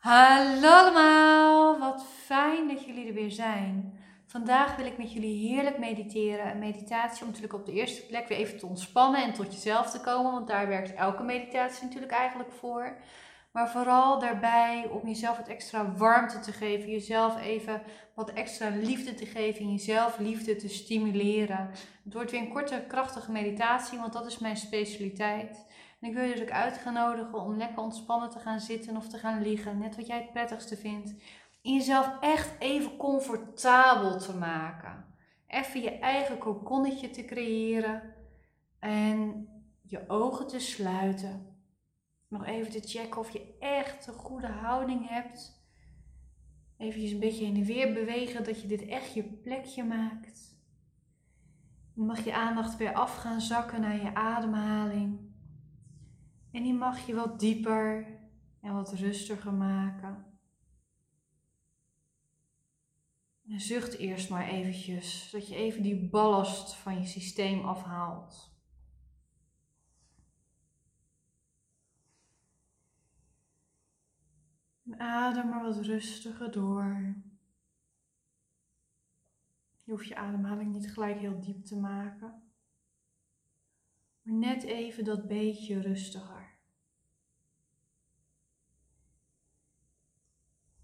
Hallo allemaal, wat fijn dat jullie er weer zijn. Vandaag wil ik met jullie heerlijk mediteren. Een meditatie om natuurlijk op de eerste plek weer even te ontspannen en tot jezelf te komen, want daar werkt elke meditatie natuurlijk eigenlijk voor. Maar vooral daarbij om jezelf wat extra warmte te geven, jezelf even wat extra liefde te geven, en jezelf liefde te stimuleren. Het wordt weer een korte, krachtige meditatie, want dat is mijn specialiteit. En ik wil je dus ook uitnodigen om lekker ontspannen te gaan zitten of te gaan liggen, net wat jij het prettigste vindt. En jezelf echt even comfortabel te maken. Even je eigen kokonnetje te creëren en je ogen te sluiten nog even te checken of je echt een goede houding hebt. Even een beetje heen en weer bewegen, dat je dit echt je plekje maakt. Dan mag je aandacht weer af gaan zakken naar je ademhaling. En die mag je wat dieper en wat rustiger maken. En zucht eerst maar eventjes, zodat je even die ballast van je systeem afhaalt. Adem maar wat rustiger door. Je hoeft je ademhaling niet gelijk heel diep te maken. Maar net even dat beetje rustiger.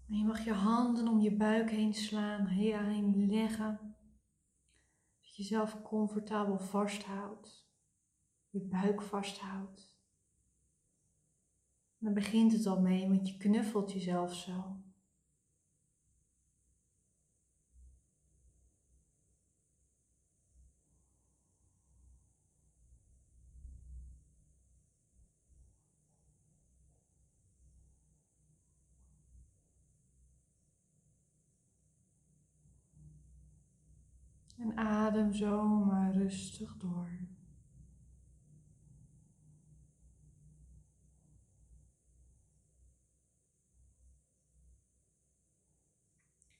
En je mag je handen om je buik heen slaan, heen leggen. Dat je jezelf comfortabel vasthoudt. Je buik vasthoudt dan begint het al mee, want je knuffelt jezelf zo. En adem zo maar rustig door.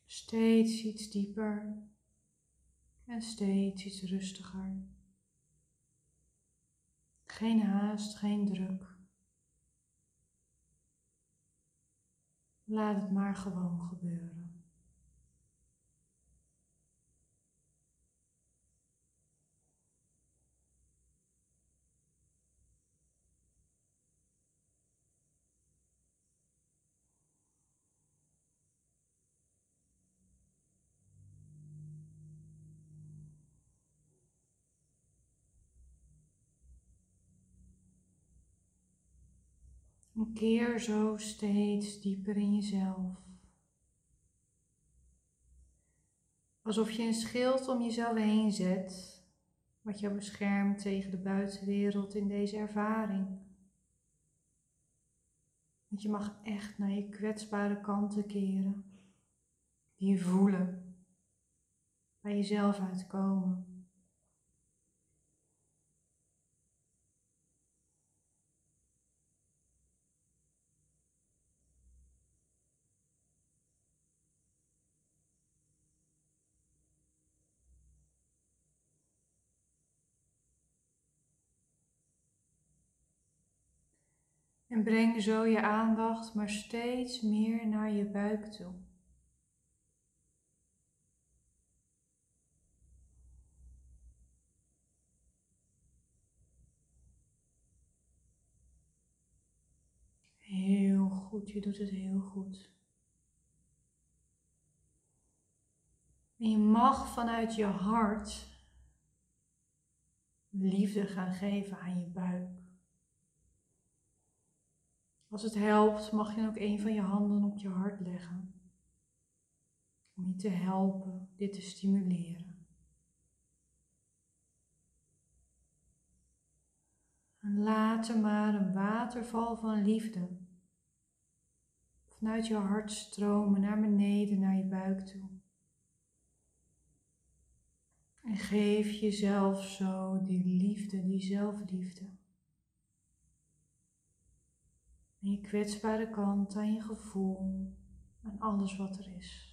Steeds iets dieper en steeds iets rustiger. Geen haast, geen druk. Laat het maar gewoon gebeuren. Keer zo steeds dieper in jezelf. Alsof je een schild om jezelf heen zet, wat jou beschermt tegen de buitenwereld in deze ervaring. Want je mag echt naar je kwetsbare kanten keren, die je voelen, bij jezelf uitkomen. En breng zo je aandacht maar steeds meer naar je buik toe. Heel goed, je doet het heel goed. En je mag vanuit je hart liefde gaan geven aan je buik. Als het helpt, mag je ook een van je handen op je hart leggen. Om je te helpen dit te stimuleren. En laat er maar een waterval van liefde vanuit je hart stromen naar beneden, naar je buik toe. En geef jezelf zo die liefde, die zelfliefde. Aan je kwetsbare kant, aan je gevoel, aan alles wat er is.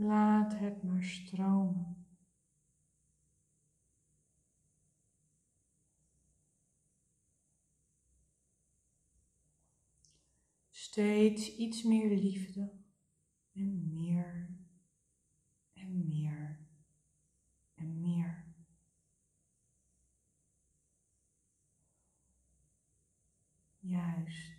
Laat het maar stromen. Steeds iets meer liefde en meer en meer en meer. Juist.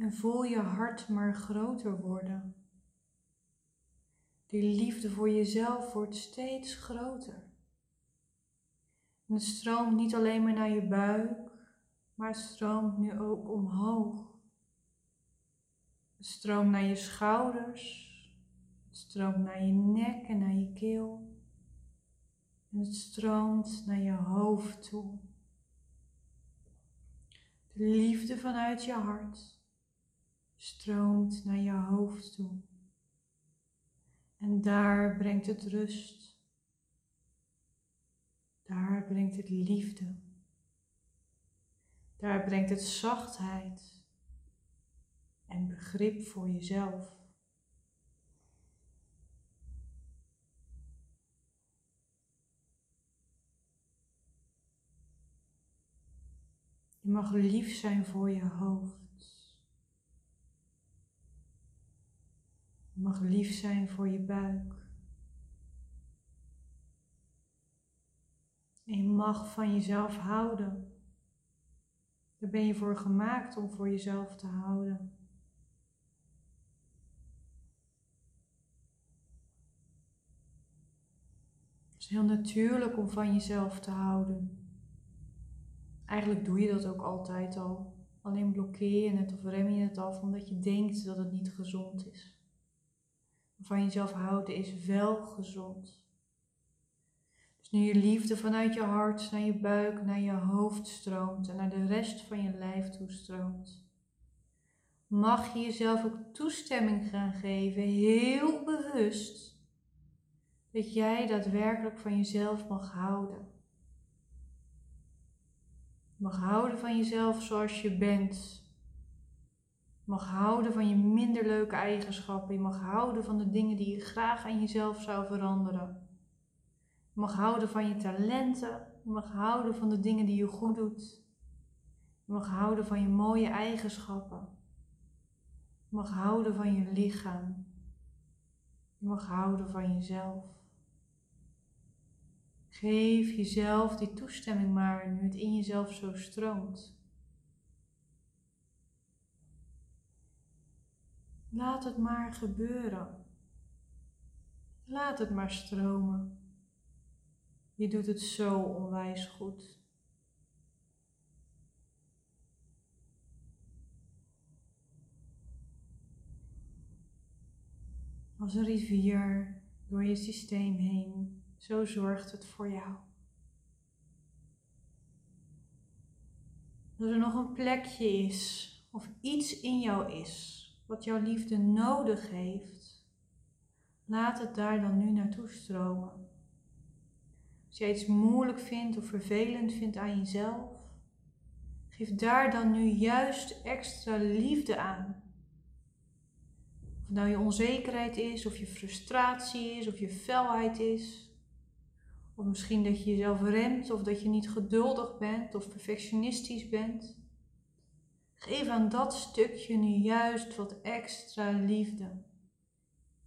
En voel je hart maar groter worden. Die liefde voor jezelf wordt steeds groter. En het stroomt niet alleen maar naar je buik, maar het stroomt nu ook omhoog. Het stroomt naar je schouders, het stroomt naar je nek en naar je keel. En het stroomt naar je hoofd toe. De liefde vanuit je hart stroomt naar je hoofd toe. En daar brengt het rust. Daar brengt het liefde. Daar brengt het zachtheid en begrip voor jezelf. Je mag lief zijn voor je hoofd. Mag lief zijn voor je buik. En je mag van jezelf houden. Daar ben je voor gemaakt om voor jezelf te houden. Het is heel natuurlijk om van jezelf te houden. Eigenlijk doe je dat ook altijd al. Alleen blokkeer je het of rem je het af omdat je denkt dat het niet gezond is van jezelf houden is wel gezond. Dus nu je liefde vanuit je hart naar je buik, naar je hoofd stroomt en naar de rest van je lijf toestroomt, mag je jezelf ook toestemming gaan geven, heel bewust, dat jij daadwerkelijk van jezelf mag houden. Mag houden van jezelf zoals je bent, mag houden van je minder leuke eigenschappen. Je mag houden van de dingen die je graag aan jezelf zou veranderen. Je mag houden van je talenten. Je mag houden van de dingen die je goed doet. Je mag houden van je mooie eigenschappen. Je mag houden van je lichaam. Je mag houden van jezelf. Geef jezelf die toestemming maar nu het in jezelf zo stroomt. Laat het maar gebeuren. Laat het maar stromen. Je doet het zo onwijs goed. Als een rivier door je systeem heen, zo zorgt het voor jou. Als er nog een plekje is of iets in jou is wat jouw liefde nodig heeft, laat het daar dan nu naartoe stromen. Als jij iets moeilijk vindt of vervelend vindt aan jezelf, geef daar dan nu juist extra liefde aan. Of het nou je onzekerheid is, of je frustratie is, of je felheid is. Of misschien dat je jezelf remt, of dat je niet geduldig bent, of perfectionistisch bent. Geef aan dat stukje nu juist wat extra liefde.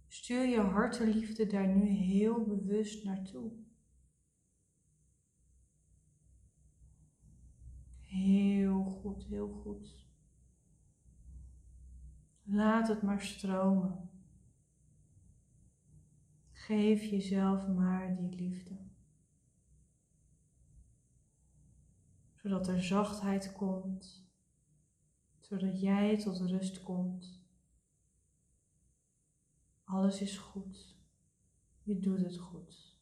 Stuur je harteliefde daar nu heel bewust naartoe. Heel goed, heel goed. Laat het maar stromen. Geef jezelf maar die liefde. Zodat er zachtheid komt zodat jij tot rust komt. Alles is goed. Je doet het goed.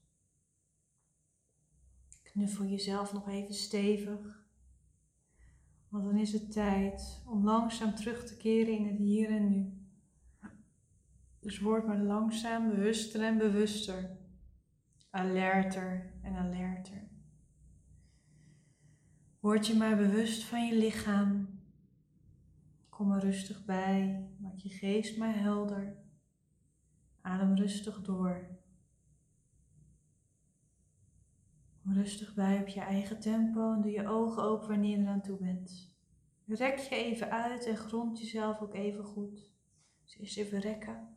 Knuffel jezelf nog even stevig. Want dan is het tijd om langzaam terug te keren in het hier en nu. Dus word maar langzaam bewuster en bewuster. Alerter en alerter. Word je maar bewust van je lichaam. Kom er rustig bij. Maak je geest maar helder. Adem rustig door. Kom rustig bij op je eigen tempo en doe je ogen open wanneer je eraan toe bent. Rek je even uit en grond jezelf ook even goed. Dus eerst even rekken.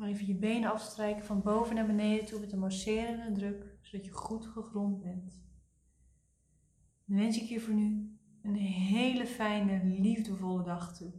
Even je benen afstrijken van boven naar beneden toe met een masserende druk, zodat je goed gegrond bent. Dan wens ik je voor nu een hele fijne, liefdevolle dag toe.